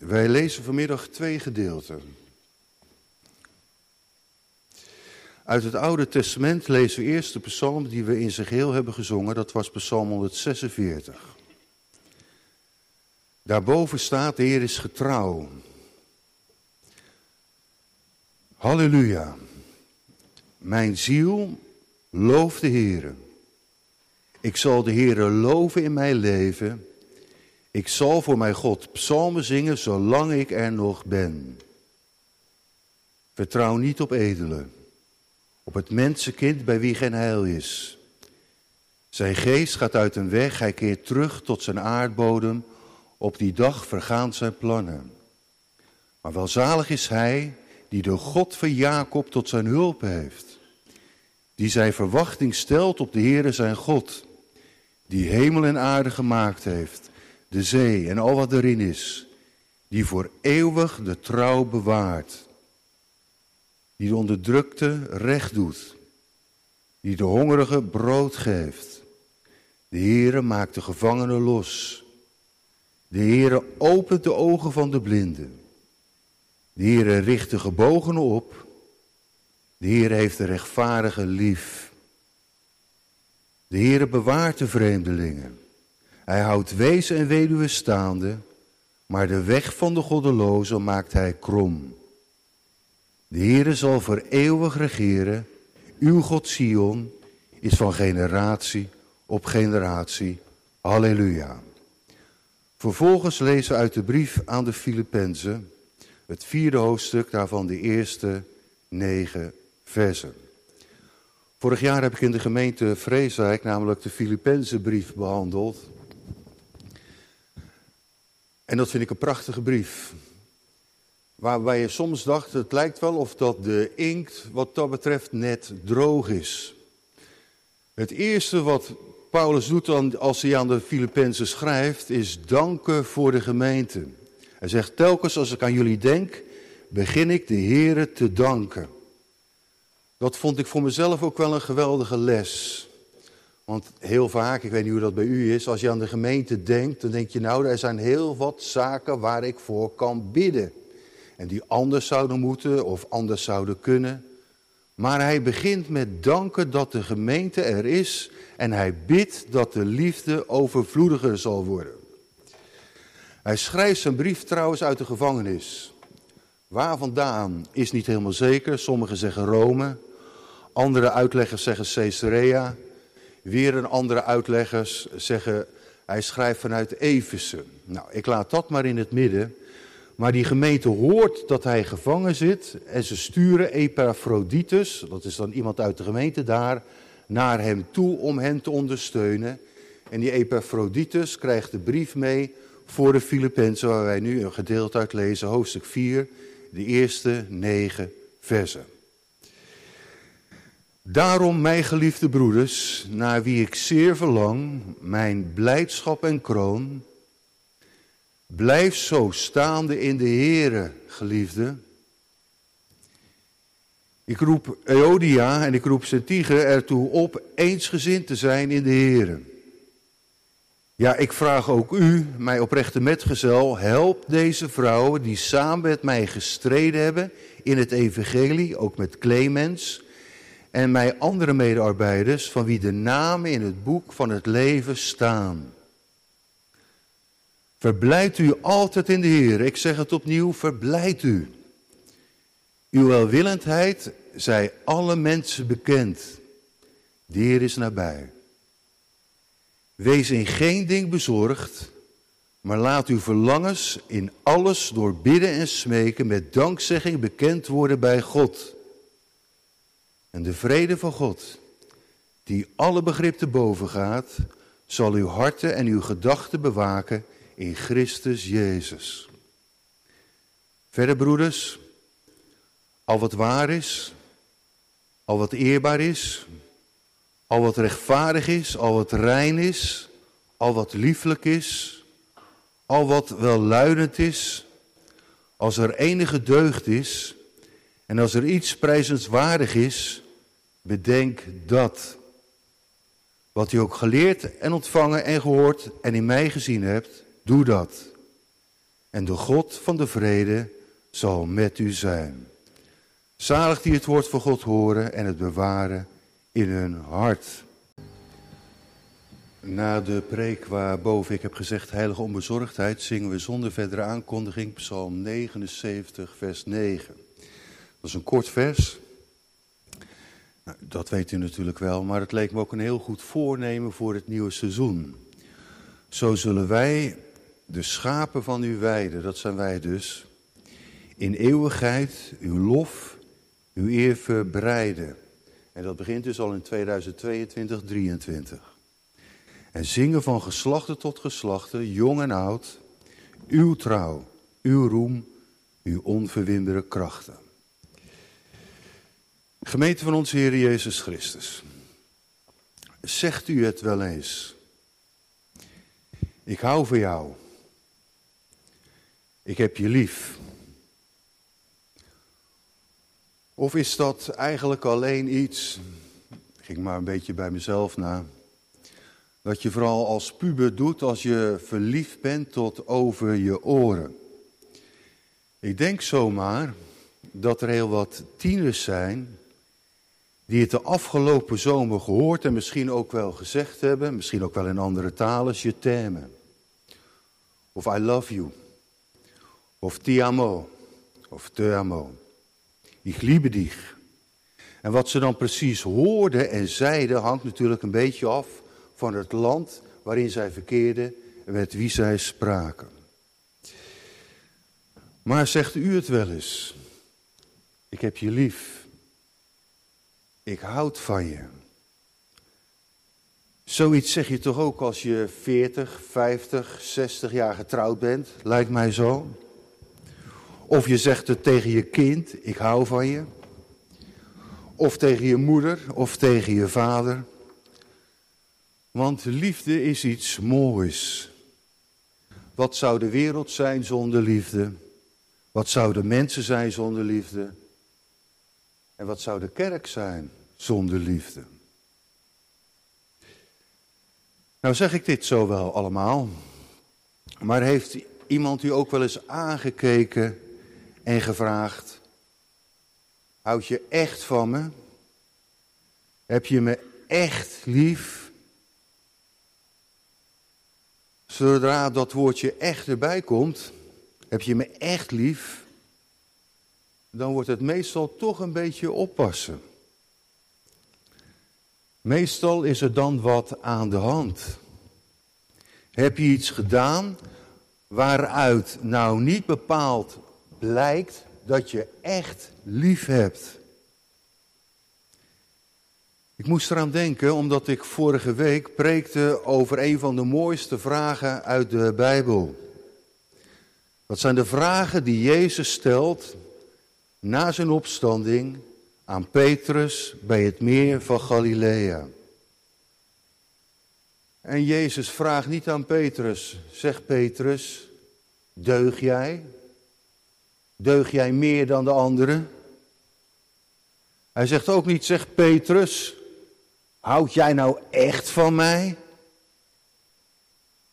Wij lezen vanmiddag twee gedeelten. Uit het Oude Testament lezen we eerst de psalm die we in zijn geheel hebben gezongen. Dat was psalm 146. Daarboven staat, de Heer is getrouw. Halleluja. Mijn ziel looft de Heer. Ik zal de Heer loven in mijn leven. Ik zal voor mijn God psalmen zingen zolang ik er nog ben. Vertrouw niet op edelen, op het mensenkind bij wie geen heil is. Zijn geest gaat uit een weg, hij keert terug tot zijn aardbodem. Op die dag vergaan zijn plannen. Maar welzalig is hij die de God van Jacob tot zijn hulp heeft. Die zijn verwachting stelt op de Heere zijn God. Die hemel en aarde gemaakt heeft, de zee en al wat erin is. Die voor eeuwig de trouw bewaart. Die de onderdrukte recht doet. Die de hongerige brood geeft. De Heere maakt de gevangenen los. De Heere opent de ogen van de blinden. De Heere richt de gebogenen op. De Heer heeft de rechtvaardige lief. De Heere bewaart de vreemdelingen. Hij houdt wezen en weduwe staande, maar de weg van de goddelozen maakt hij krom. De Heere zal voor eeuwig regeren. Uw God Sion is van generatie op generatie. Halleluja. Vervolgens lezen we uit de brief aan de Filippenzen, het vierde hoofdstuk, daarvan de eerste negen versen. Vorig jaar heb ik in de gemeente Vreeswijk namelijk de Filippense brief behandeld. En dat vind ik een prachtige brief. Waarbij je soms dacht, het lijkt wel of dat de inkt wat dat betreft net droog is. Het eerste wat Paulus doet als hij aan de Filippenzen schrijft, is danken voor de gemeente. Hij zegt telkens als ik aan jullie denk, begin ik de Here te danken. Dat vond ik voor mezelf ook wel een geweldige les. Want heel vaak, ik weet niet hoe dat bij u is, als je aan de gemeente denkt, dan denk je nou, er zijn heel wat zaken waar ik voor kan bidden. En die anders zouden moeten of anders zouden kunnen. Maar hij begint met danken dat de gemeente er is en hij bidt dat de liefde overvloediger zal worden. Hij schrijft zijn brief trouwens uit de gevangenis. Waar vandaan is niet helemaal zeker. Sommigen zeggen Rome, andere uitleggers zeggen Caesarea. Weer een andere uitleggers zeggen hij schrijft vanuit Efeze. Nou, ik laat dat maar in het midden. Maar die gemeente hoort dat hij gevangen zit en ze sturen Epaphroditus, dat is dan iemand uit de gemeente daar, naar hem toe om hen te ondersteunen. En die Epaphroditus krijgt de brief mee voor de Filippenzen, waar wij nu een gedeelte uit lezen, hoofdstuk 4, de eerste negen versen. Daarom, mijn geliefde broeders, naar wie ik zeer verlang, mijn blijdschap en kroon, blijf zo staande in de Heere, geliefde. Ik roep Eodia en ik roep Sentige ertoe op eensgezind te zijn in de Heere. Ja, ik vraag ook u, mijn oprechte metgezel, help deze vrouwen die samen met mij gestreden hebben in het evangelie, ook met Clemens en mijn andere medearbeiders, van wie de namen in het boek van het leven staan. Verblijd u altijd in de Heer. Ik zeg het opnieuw, verblijd u. Uw welwillendheid zij alle mensen bekend. De Heer is nabij. Wees in geen ding bezorgd, maar laat uw verlangens in alles door bidden en smeken met dankzegging bekend worden bij God. En de vrede van God, die alle begrip te boven gaat, zal uw harten en uw gedachten bewaken in Christus Jezus. Verder, broeders, al wat waar is, al wat eerbaar is, al wat rechtvaardig is, al wat rein is, al wat lieflijk is, al wat welluidend is, als er enige deugd is en als er iets prijzenswaardig is, bedenk dat. Wat u ook geleerd en ontvangen en gehoord en in mij gezien hebt, doe dat. En de God van de vrede zal met u zijn. Zalig die het woord van God horen en het bewaren in hun hart. Na de preek waarboven ik heb gezegd heilige onbezorgdheid, zingen we zonder verdere aankondiging Psalm 79, vers 9. Dat is een kort vers. Nou, dat weet u natuurlijk wel, maar het leek me ook een heel goed voornemen voor het nieuwe seizoen. Zo zullen wij de schapen van uw weide, dat zijn wij dus, in eeuwigheid uw lof, uw eer verbreiden. En dat begint dus al in 2022, 2023. En zingen van geslachten tot geslachten, jong en oud, uw trouw, uw roem, uw onverwindere krachten. Gemeente van onze Heer Jezus Christus, zegt u het wel eens? Ik hou van jou. Ik heb je lief. Of is dat eigenlijk alleen iets, ging maar een beetje bij mezelf na, dat je vooral als puber doet als je verliefd bent tot over je oren? Ik denk zomaar dat er heel wat tieners zijn die het de afgelopen zomer gehoord en misschien ook wel gezegd hebben, misschien ook wel in andere talen, je t'aime. Of I love you. Of ti amo. Of te amo. Ich liebe dich. En wat ze dan precies hoorden en zeiden hangt natuurlijk een beetje af van het land waarin zij verkeerden en met wie zij spraken. Maar zegt u het wel eens? Ik heb je lief. Ik houd van je. Zoiets zeg je toch ook als je 40, 50, 60 jaar getrouwd bent, lijkt mij zo. Of je zegt het tegen je kind, ik hou van je. Of tegen je moeder of tegen je vader. Want liefde is iets moois. Wat zou de wereld zijn zonder liefde? Wat zouden mensen zijn zonder liefde? En wat zou de kerk zijn zonder liefde? Nou zeg ik dit zo wel allemaal, maar heeft iemand u ook wel eens aangekeken en gevraagd, houd je echt van me? Heb je me echt lief? Zodra dat woordje echt erbij komt, heb je me echt lief, dan wordt het meestal toch een beetje oppassen. Meestal is er dan wat aan de hand. Heb je iets gedaan waaruit nou niet bepaald blijkt dat je echt lief hebt? Ik moest eraan denken omdat ik vorige week preekte over een van de mooiste vragen uit de Bijbel. Dat zijn de vragen die Jezus stelt na zijn opstanding aan Petrus bij het meer van Galilea. En Jezus vraagt niet aan Petrus, zeg Petrus, deug jij? Deug jij meer dan de anderen? Hij zegt ook niet, zeg Petrus, houd jij nou echt van mij?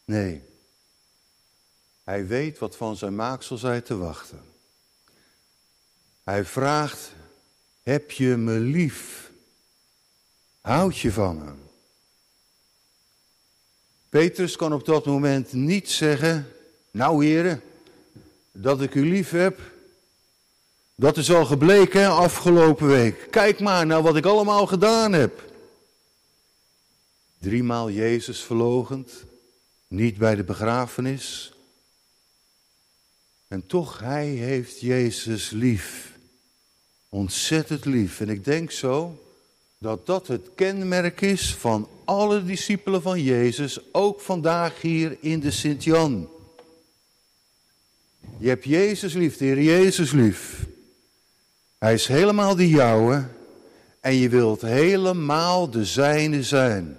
Nee, hij weet wat van zijn maaksel zij te wachten. Hij vraagt, heb je me lief? Houd je van me? Petrus kan op dat moment niet zeggen, nou heren, dat ik u lief heb. Dat is al gebleken afgelopen week. Kijk maar naar wat ik allemaal gedaan heb. Driemaal Jezus verlogend, niet bij de begrafenis. En toch, hij heeft Jezus lief ontzettend lief. En ik denk zo dat dat het kenmerk is van alle discipelen van Jezus, ook vandaag hier in de Sint-Jan. Je hebt Jezus lief, de Heer Jezus lief. Hij is helemaal de jouwe en je wilt helemaal de zijne zijn.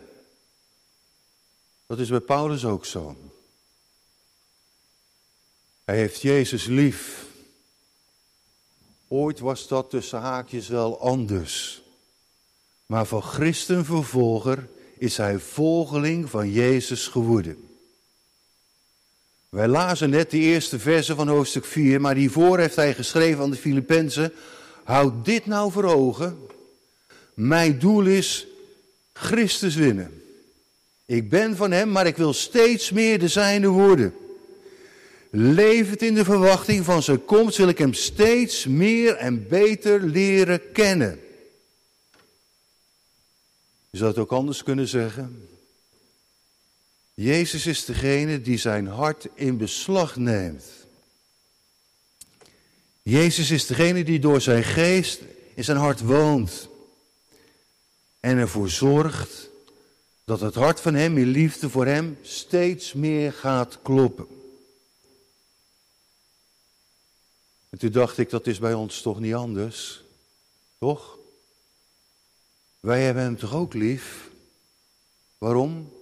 Dat is bij Paulus ook zo. Hij heeft Jezus lief. Ooit was dat tussen haakjes wel anders. Maar van christenvervolger is hij volgeling van Jezus geworden. Wij lazen net de eerste versen van hoofdstuk 4, maar hiervoor heeft hij geschreven aan de Filippenzen, houd dit nou voor ogen. Mijn doel is Christus winnen. Ik ben van hem, maar ik wil steeds meer de zijne worden. Levend in de verwachting van zijn komst wil ik hem steeds meer en beter leren kennen. Je zou het ook anders kunnen zeggen. Jezus is degene die zijn hart in beslag neemt. Jezus is degene die door zijn geest in zijn hart woont. En ervoor zorgt dat het hart van hem in liefde voor hem steeds meer gaat kloppen. En toen dacht ik, dat is bij ons toch niet anders? Toch? Wij hebben hem toch ook lief? Waarom?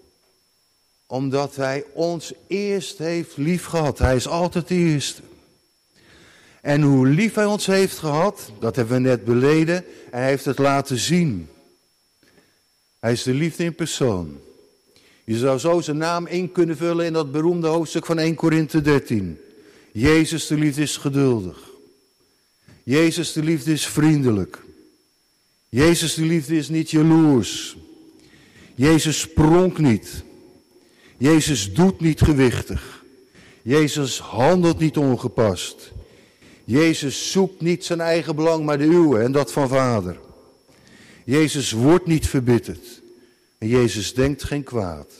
Omdat hij ons eerst heeft lief gehad. Hij is altijd de eerste. En hoe lief hij ons heeft gehad, dat hebben we net beleden. En hij heeft het laten zien. Hij is de liefde in persoon. Je zou zo zijn naam in kunnen vullen in dat beroemde hoofdstuk van 1 Korinthe 13. Jezus de liefde is geduldig. Jezus de liefde is vriendelijk. Jezus de liefde is niet jaloers. Jezus pronkt niet. Jezus doet niet gewichtig. Jezus handelt niet ongepast. Jezus zoekt niet zijn eigen belang, maar de uwe en dat van Vader. Jezus wordt niet verbitterd. En Jezus denkt geen kwaad.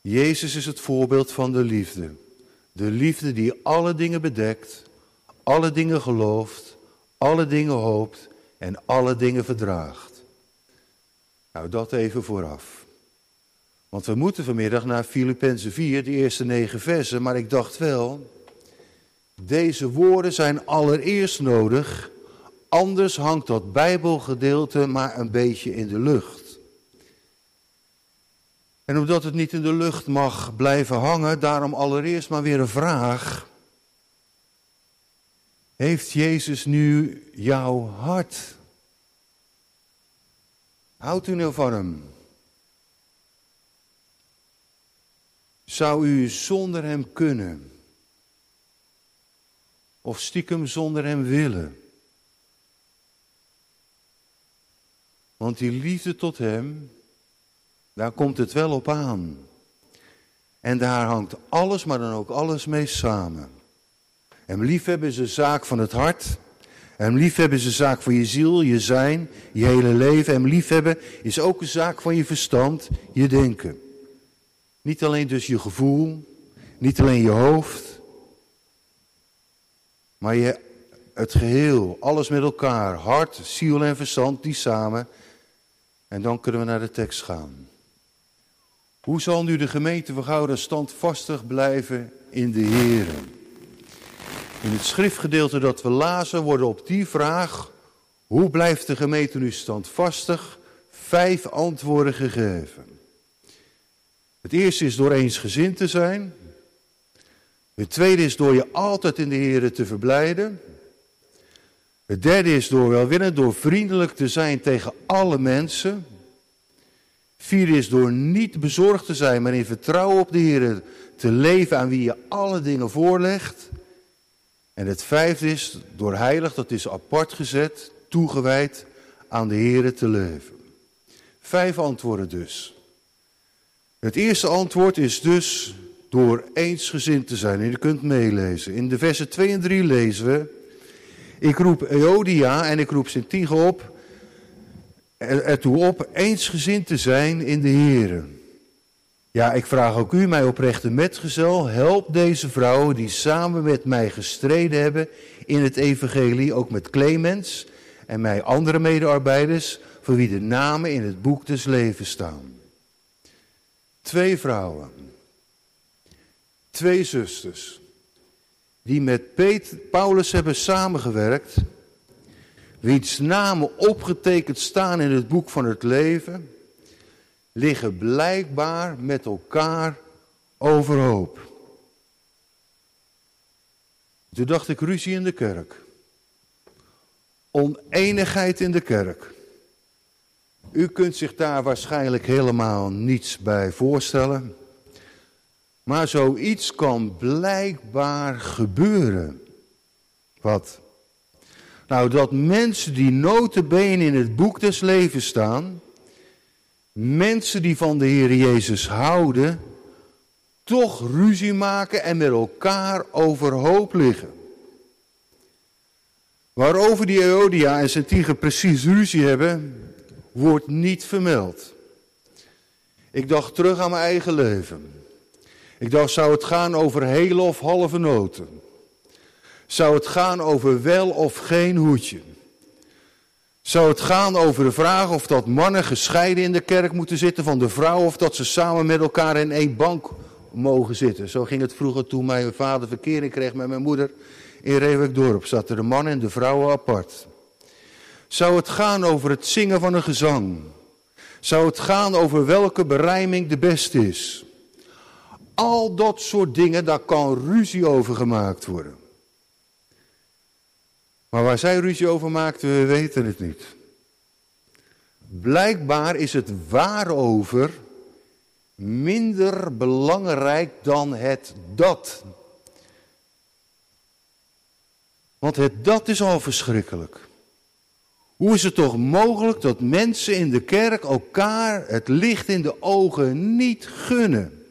Jezus is het voorbeeld van de liefde. De liefde die alle dingen bedekt, alle dingen gelooft, alle dingen hoopt en alle dingen verdraagt. Nou, dat even vooraf. Want we moeten vanmiddag naar Filippenzen 4, de eerste negen versen, maar ik dacht wel, deze woorden zijn allereerst nodig, anders hangt dat Bijbelgedeelte maar een beetje in de lucht. En omdat het niet in de lucht mag blijven hangen, daarom allereerst maar weer een vraag. Heeft Jezus nu jouw hart? Houdt u nou van hem? Zou u zonder hem kunnen? Of stiekem zonder hem willen? Want die liefde tot hem, daar komt het wel op aan. En daar hangt alles, maar dan ook alles mee samen. Hem liefhebben is een zaak van het hart. Hem liefhebben is een zaak van je ziel, je zijn, je hele leven. Hem liefhebben is ook een zaak van je verstand, je denken. Niet alleen dus je gevoel, niet alleen je hoofd, maar je, het geheel, alles met elkaar, hart, ziel en verstand, die samen. En dan kunnen we naar de tekst gaan. Hoe zal nu de gemeente van Gouden standvastig blijven in de Heer? In het schriftgedeelte dat we lazen worden op die vraag, hoe blijft de gemeente nu standvastig, vijf antwoorden gegeven. Het eerste is door eensgezind te zijn. Het tweede is door je altijd in de Heer te verblijden. Het derde is door welwillend, door vriendelijk te zijn tegen alle mensen. Vierde is door niet bezorgd te zijn, maar in vertrouwen op de Heer te leven aan wie je alle dingen voorlegt. En het vijfde is door heilig, dat is apart gezet, toegewijd aan de Heer te leven. Vijf antwoorden dus. Het eerste antwoord is dus door eensgezind te zijn. En je kunt meelezen. In de versen 2 en 3 lezen we. Ik roep Eodia en ik roep Sintige op. Ertoe op eensgezind te zijn in de Heer. Ja, ik vraag ook u, mijn oprechte metgezel, help deze vrouwen die samen met mij gestreden hebben in het evangelie, ook met Clemens en mijn andere medearbeiders, voor wie de namen in het boek des levens staan. Twee vrouwen, twee zusters, die met Paulus hebben samengewerkt, wiens namen opgetekend staan in het boek van het leven liggen blijkbaar met elkaar overhoop. Toen dacht ik ruzie in de kerk. Oneenigheid in de kerk. U kunt zich daar waarschijnlijk helemaal niets bij voorstellen. Maar zoiets kan blijkbaar gebeuren. Wat? Nou, dat mensen die notenbenen in het boek des levens staan, mensen die van de Heer Jezus houden, toch ruzie maken en met elkaar overhoop liggen. Waarover die Eodia en Santige precies ruzie hebben, wordt niet vermeld. Ik dacht terug aan mijn eigen leven. Ik dacht, zou het gaan over hele of halve noten? Zou het gaan over wel of geen hoedje? Zou het gaan over de vraag of dat mannen gescheiden in de kerk moeten zitten van de vrouw of dat ze samen met elkaar in één bank mogen zitten? Zo ging het vroeger toen mijn vader verkering kreeg met mijn moeder. In Reewekdorp zaten de mannen en de vrouwen apart. Zou het gaan over het zingen van een gezang? Zou het gaan over welke berijming de beste is? Al dat soort dingen, daar kan ruzie over gemaakt worden. Maar waar zij ruzie over maakten, we weten het niet. Blijkbaar is het waarover minder belangrijk dan het dat. Want het dat is al verschrikkelijk. Hoe is het toch mogelijk dat mensen in de kerk elkaar het licht in de ogen niet gunnen?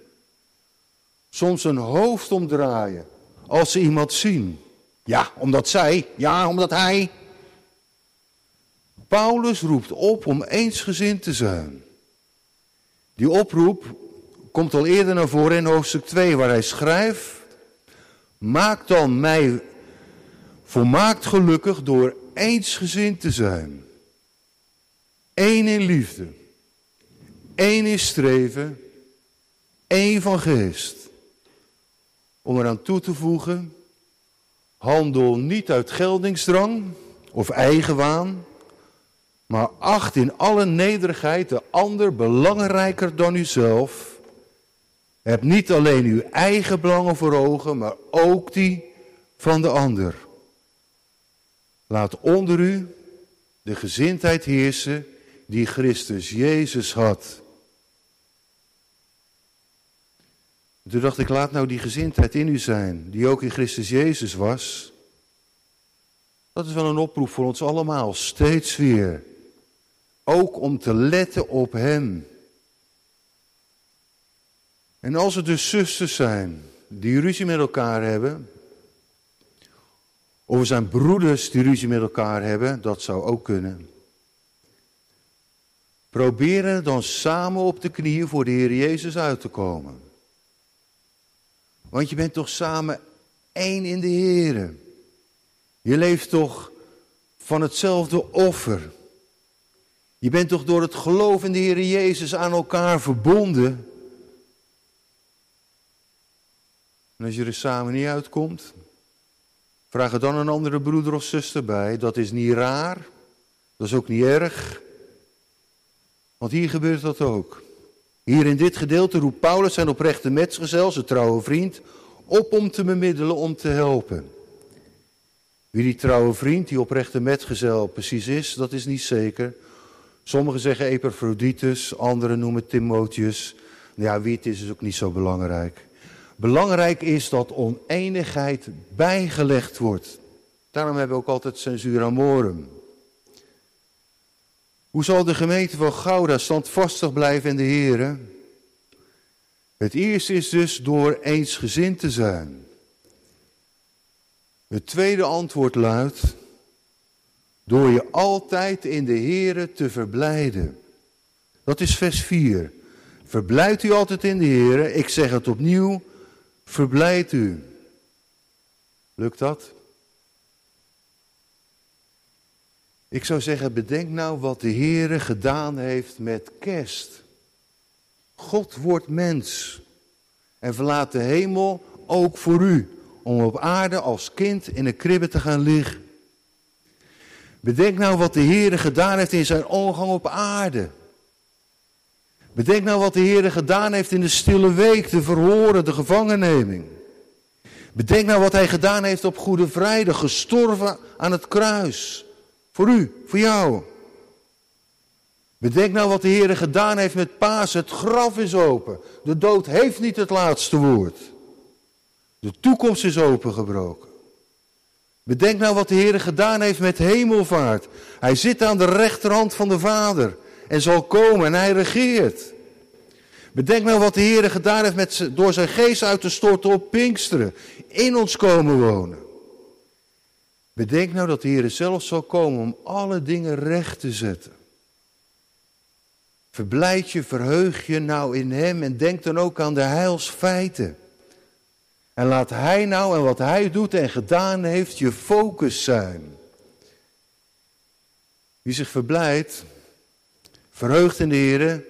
Soms een hoofd omdraaien als ze iemand zien. Ja, omdat zij, ja, omdat hij. Paulus roept op om eensgezind te zijn. Die oproep komt al eerder naar voren in hoofdstuk 2, waar hij schrijft: Maak dan mij volmaakt gelukkig door eensgezind te zijn. Eén in liefde, één in streven, één van geest. Om eraan toe te voegen, handel niet uit geldingsdrang of eigenwaan, maar acht in alle nederigheid de ander belangrijker dan uzelf. Heb niet alleen uw eigen belangen voor ogen, maar ook die van de ander. Laat onder u de gezindheid heersen die Christus Jezus had. Toen dacht ik, laat nou die gezindheid in u zijn, die ook in Christus Jezus was. Dat is wel een oproep voor ons allemaal, steeds weer. Ook om te letten op Hem. En als er dus zusters zijn die ruzie met elkaar hebben, of er zijn broeders die ruzie met elkaar hebben, dat zou ook kunnen. Proberen dan samen op de knieën voor de Heer Jezus uit te komen. Want je bent toch samen één in de Heer. Je leeft toch van hetzelfde offer. Je bent toch door het geloof in de Heer Jezus aan elkaar verbonden. En als je er samen niet uitkomt, vraag er dan een andere broeder of zuster bij. Dat is niet raar, dat is ook niet erg. Want hier gebeurt dat ook. Hier in dit gedeelte roept Paulus zijn oprechte metgezel, zijn trouwe vriend, op om te bemiddelen, om te helpen. Wie die trouwe vriend, die oprechte metgezel precies is, dat is niet zeker. Sommigen zeggen Epaphroditus, anderen noemen Timotheus. Ja, wie het is, is ook niet zo belangrijk. Belangrijk is dat oneenigheid bijgelegd wordt. Daarom hebben we ook altijd censuur amorum. Hoe zal de gemeente van Gouda standvastig blijven in de Heer? Het eerste is dus door eensgezind te zijn. Het tweede antwoord luidt, door je altijd in de Heer te verblijden. Dat is vers 4. Verblijd u altijd in de Heer. Ik zeg het opnieuw, verblijd u. Lukt dat? Ik zou zeggen, bedenk nou wat de Heere gedaan heeft met kerst. God wordt mens en verlaat de hemel ook voor u, om op aarde als kind in een kribbe te gaan liggen. Bedenk nou wat de Heere gedaan heeft in zijn omgang op aarde. Bedenk nou wat de Heere gedaan heeft in de stille week, de verhoren, de gevangenneming. Bedenk nou wat hij gedaan heeft op Goede Vrijdag, gestorven aan het kruis. Voor u, voor jou. Bedenk nou wat de Heer gedaan heeft met Paas. Het graf is open. De dood heeft niet het laatste woord. De toekomst is opengebroken. Bedenk nou wat de Heer gedaan heeft met hemelvaart. Hij zit aan de rechterhand van de Vader en zal komen en hij regeert. Bedenk nou wat de Heer gedaan heeft met, door zijn geest uit te storten op Pinksteren. In ons komen wonen. Bedenk nou dat de Heer zelf zal komen om alle dingen recht te zetten. Verblijd je, verheug je nou in Hem en denk dan ook aan de heilsfeiten. En laat Hij nou en wat Hij doet en gedaan heeft je focus zijn. Wie zich verblijdt, verheugt in de Heer,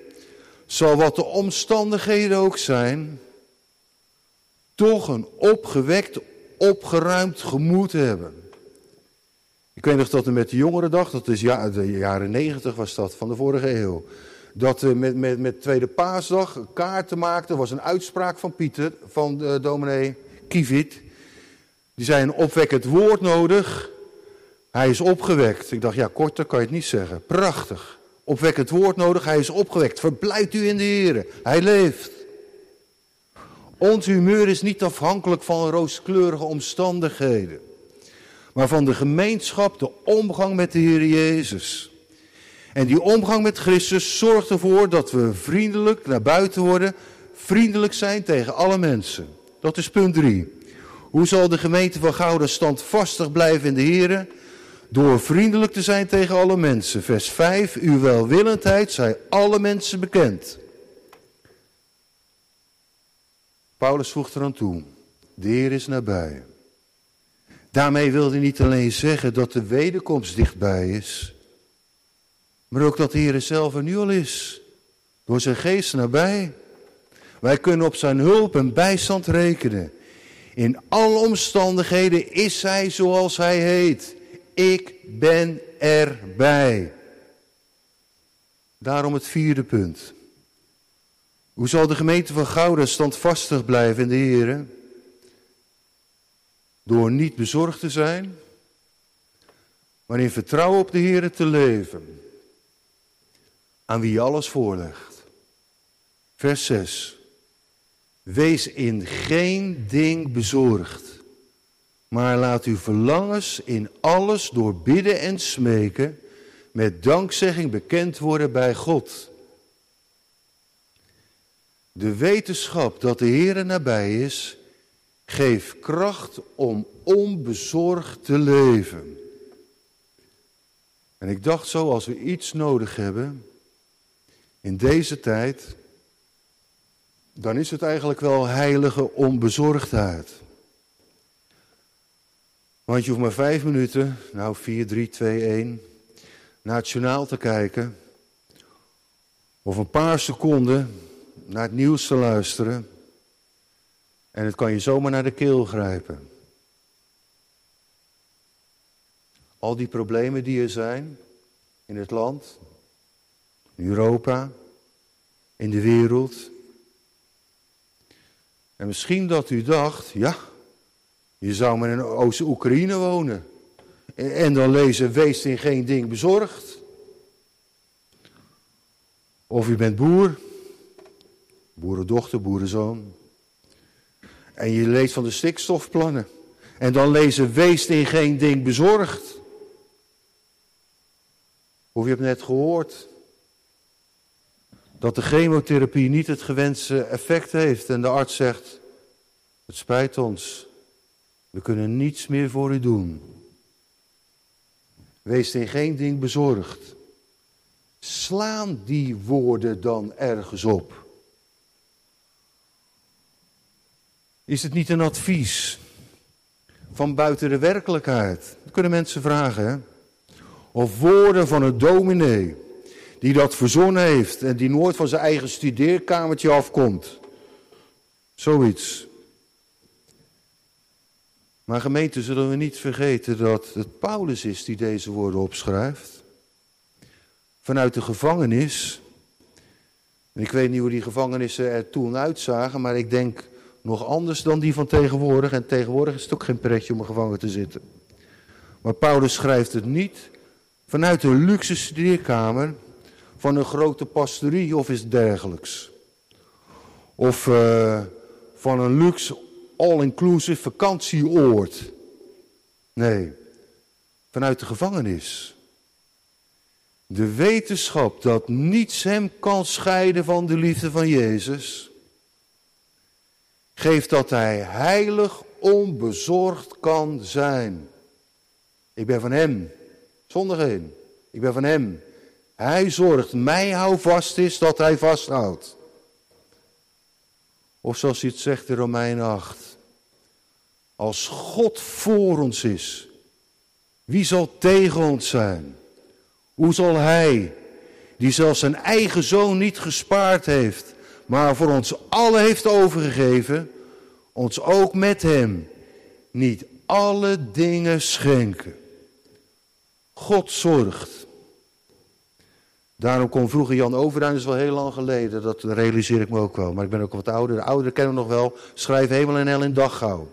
zal wat de omstandigheden ook zijn, toch een opgewekt, opgeruimd gemoed hebben. Ik weet nog dat er met de jongerendag, dat is ja, de jaren negentig was dat, van de vorige eeuw. Dat we met, met, met Tweede Paasdag kaarten maakten. Er was een uitspraak van Pieter, van de dominee Kivit. Die zei een opwekkend woord nodig. Hij is opgewekt. Ik dacht, ja, korter kan je het niet zeggen. Prachtig. Opwekkend woord nodig, hij is opgewekt. Verblijft u in de Heer. Hij leeft. Ons humeur is niet afhankelijk van rooskleurige omstandigheden maar van de gemeenschap, de omgang met de Heer Jezus. En die omgang met Christus zorgt ervoor dat we vriendelijk naar buiten worden, vriendelijk zijn tegen alle mensen. Dat is punt 3. Hoe zal de gemeente van Gouden standvastig blijven in de Heer? Door vriendelijk te zijn tegen alle mensen. Vers 5. Uw welwillendheid zij alle mensen bekend. Paulus voegt eraan toe. De Heer is nabij. Daarmee wil hij niet alleen zeggen dat de wederkomst dichtbij is, maar ook dat de Heer zelf er nu al is, door zijn geest nabij. Wij kunnen op zijn hulp en bijstand rekenen. In alle omstandigheden is hij zoals hij heet. Ik ben erbij. Daarom het vierde punt. Hoe zal de gemeente van Gouden standvastig blijven in de Heer? Door niet bezorgd te zijn, maar in vertrouwen op de Heer te leven. Aan wie alles voorlegt. Vers 6. Wees in geen ding bezorgd, maar laat uw verlangens in alles door bidden en smeken met dankzegging bekend worden bij God. De wetenschap dat de Heer nabij is, Geef kracht om onbezorgd te leven. En ik dacht zo, als we iets nodig hebben in deze tijd, dan is het eigenlijk wel heilige onbezorgdheid. Want je hoeft maar vijf minuten, nou 4, 3, 2, 1, naar het journaal te kijken. Of een paar seconden naar het nieuws te luisteren. En het kan je zomaar naar de keel grijpen. Al die problemen die er zijn in het land, in Europa, in de wereld. En misschien dat u dacht, ja, je zou maar in Oost-Oekraïne wonen. En dan lezen, wees in geen ding bezorgd. Of u bent boer, boerendochter, boerenzoon. En je leest van de stikstofplannen. En dan lezen, wees in geen ding bezorgd. Of je hebt net gehoord dat de chemotherapie niet het gewenste effect heeft. En de arts zegt, het spijt ons, we kunnen niets meer voor u doen. Wees in geen ding bezorgd. Slaan die woorden dan ergens op. Is het niet een advies van buiten de werkelijkheid? Dat kunnen mensen vragen. Hè? Of woorden van een dominee die dat verzonnen heeft en die nooit van zijn eigen studeerkamertje afkomt. Zoiets. Maar gemeente, zullen we niet vergeten dat het Paulus is die deze woorden opschrijft. Vanuit de gevangenis. En ik weet niet hoe die gevangenissen er toen uitzagen, maar ik denk nog anders dan die van tegenwoordig. En tegenwoordig is het ook geen pretje om een gevangen te zitten. Maar Paulus schrijft het niet vanuit een luxe studeerkamer, van een grote pastorie of iets dergelijks. Of uh, van een luxe all-inclusive vakantieoord. Nee, vanuit de gevangenis. De wetenschap dat niets hem kan scheiden van de liefde van Jezus, geeft dat hij heilig onbezorgd kan zijn. Ik ben van hem, zonder geen. Ik ben van hem. Hij zorgt, mij hou vast is dat hij vasthoudt. Of zoals hij het zegt in Romein 8. Als God voor ons is, wie zal tegen ons zijn? Hoe zal hij, die zelfs zijn eigen zoon niet gespaard heeft, maar voor ons allen heeft overgegeven, ons ook met hem niet alle dingen schenken? God zorgt. Daarom kon vroeger Jan Overduin, dat is wel heel lang geleden, dat realiseer ik me ook wel. Maar ik ben ook wat ouder. De ouderen kennen we nog wel. Schrijf hemel en hel in daggauw.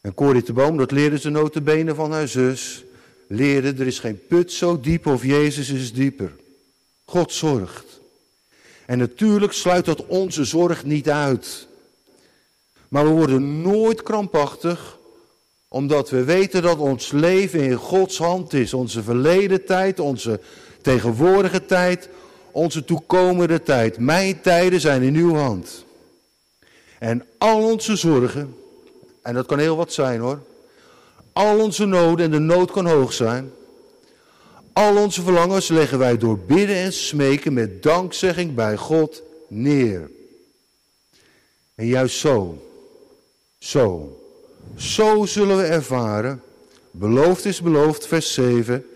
En Corrie de Boom, dat leerde ze notenbenen van haar zus. Leerde, er is geen put zo diep of Jezus is dieper. God zorgt. En natuurlijk sluit dat onze zorg niet uit. Maar we worden nooit krampachtig, omdat we weten dat ons leven in Gods hand is. Onze verleden tijd, onze tegenwoordige tijd, onze toekomende tijd. Mijn tijden zijn in uw hand. En al onze zorgen, en dat kan heel wat zijn hoor. Al onze noden, en de nood kan hoog zijn. Al onze verlangens leggen wij door bidden en smeken met dankzegging bij God neer. En juist zo, zo, zo zullen we ervaren, beloofd is beloofd, vers 7,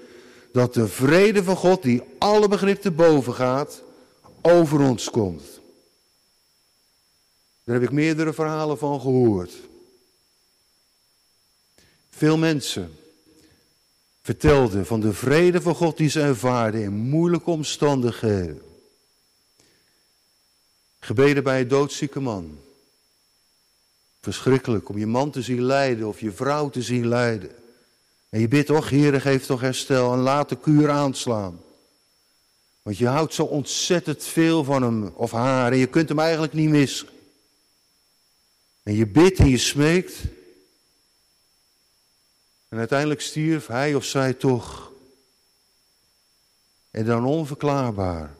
dat de vrede van God, die alle begrip te boven gaat, over ons komt. Daar heb ik meerdere verhalen van gehoord. Veel mensen vertelden van de vrede van God die ze ervaarden in moeilijke omstandigheden. Gebeden bij een doodzieke man. Verschrikkelijk om je man te zien lijden of je vrouw te zien lijden. En je bidt toch, Heer, geef toch herstel en laat de kuur aanslaan. Want je houdt zo ontzettend veel van hem of haar en je kunt hem eigenlijk niet missen. En je bidt en je smeekt. En uiteindelijk stierf hij of zij toch. En dan onverklaarbaar.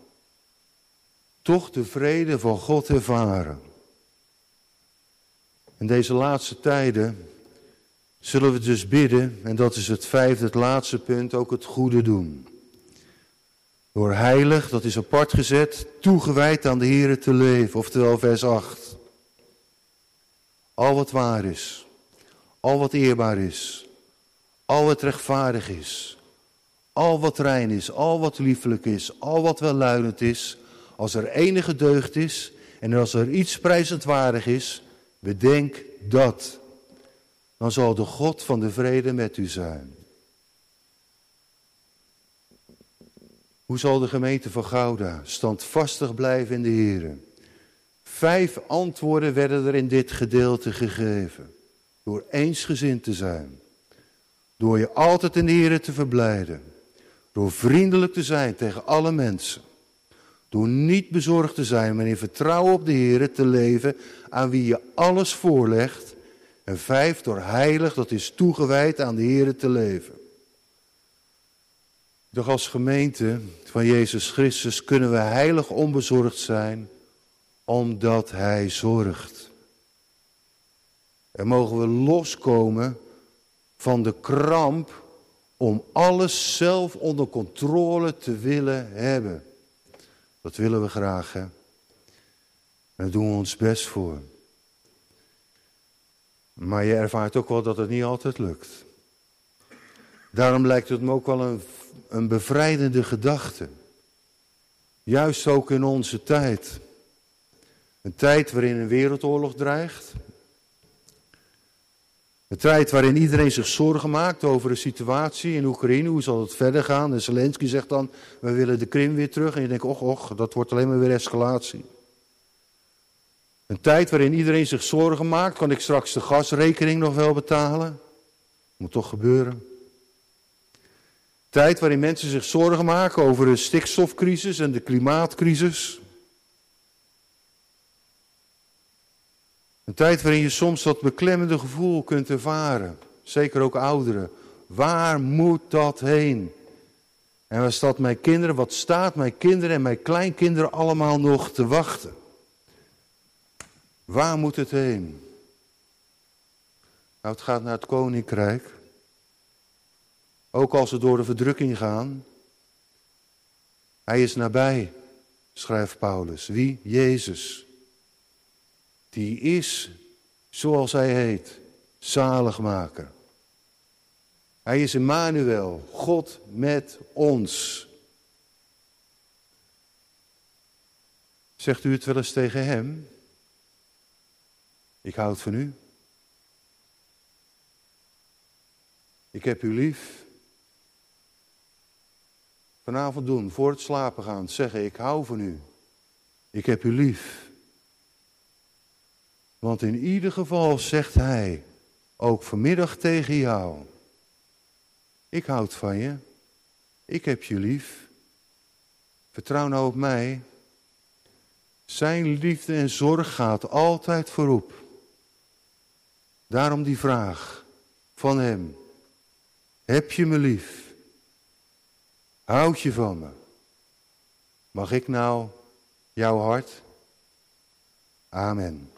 Toch de vrede van God ervaren. In deze laatste tijden zullen we dus bidden, en dat is het vijfde, het laatste punt, ook het goede doen. Door heilig, dat is apart gezet, toegewijd aan de Here te leven, oftewel vers 8. Al wat waar is, al wat eerbaar is, al wat rechtvaardig is, al wat rein is, al wat liefelijk is, al wat welluidend is, als er enige deugd is en als er iets prijzendwaardig is, bedenk dat dan zal de God van de vrede met u zijn. Hoe zal de gemeente van Gouda standvastig blijven in de Heer? Vijf antwoorden werden er in dit gedeelte gegeven. Door eensgezind te zijn. Door je altijd in de Heer te verblijden. Door vriendelijk te zijn tegen alle mensen. Door niet bezorgd te zijn, maar in vertrouwen op de Heer te leven, aan wie je alles voorlegt en vijf, door heilig, dat is toegewijd aan de Heer te leven. Doch als gemeente van Jezus Christus kunnen we heilig onbezorgd zijn, omdat Hij zorgt. En mogen we loskomen van de kramp om alles zelf onder controle te willen hebben. Dat willen we graag, hè? Daar doen we ons best voor. Maar je ervaart ook wel dat het niet altijd lukt. Daarom lijkt het me ook wel een, een bevrijdende gedachte. Juist ook in onze tijd. Een tijd waarin een wereldoorlog dreigt. Een tijd waarin iedereen zich zorgen maakt over de situatie in Oekraïne. Hoe zal het verder gaan? En Zelensky zegt dan, we willen de Krim weer terug. En je denkt, och, och, dat wordt alleen maar weer escalatie. Een tijd waarin iedereen zich zorgen maakt, kan ik straks de gasrekening nog wel betalen? Moet toch gebeuren. Tijd waarin mensen zich zorgen maken over de stikstofcrisis en de klimaatcrisis. Een tijd waarin je soms dat beklemmende gevoel kunt ervaren. Zeker ook ouderen. Waar moet dat heen? En waar staat mijn kinderen, wat staat mijn kinderen en mijn kleinkinderen allemaal nog te wachten? Waar moet het heen? Nou, het gaat naar het koninkrijk. Ook als we door de verdrukking gaan. Hij is nabij, schrijft Paulus. Wie? Jezus. Die is, zoals hij heet, zaligmaker. Hij is Emmanuel, God met ons. Zegt u het wel eens tegen hem? Ik houd van u. Ik heb u lief. Vanavond doen, voor het slapen gaan, zeggen ik hou van u. Ik heb u lief. Want in ieder geval zegt hij, ook vanmiddag tegen jou. Ik houd van je. Ik heb je lief. Vertrouw nou op mij. Zijn liefde en zorg gaat altijd voorop. Daarom die vraag van hem. Heb je me lief? Houd je van me? Mag ik nou jouw hart? Amen.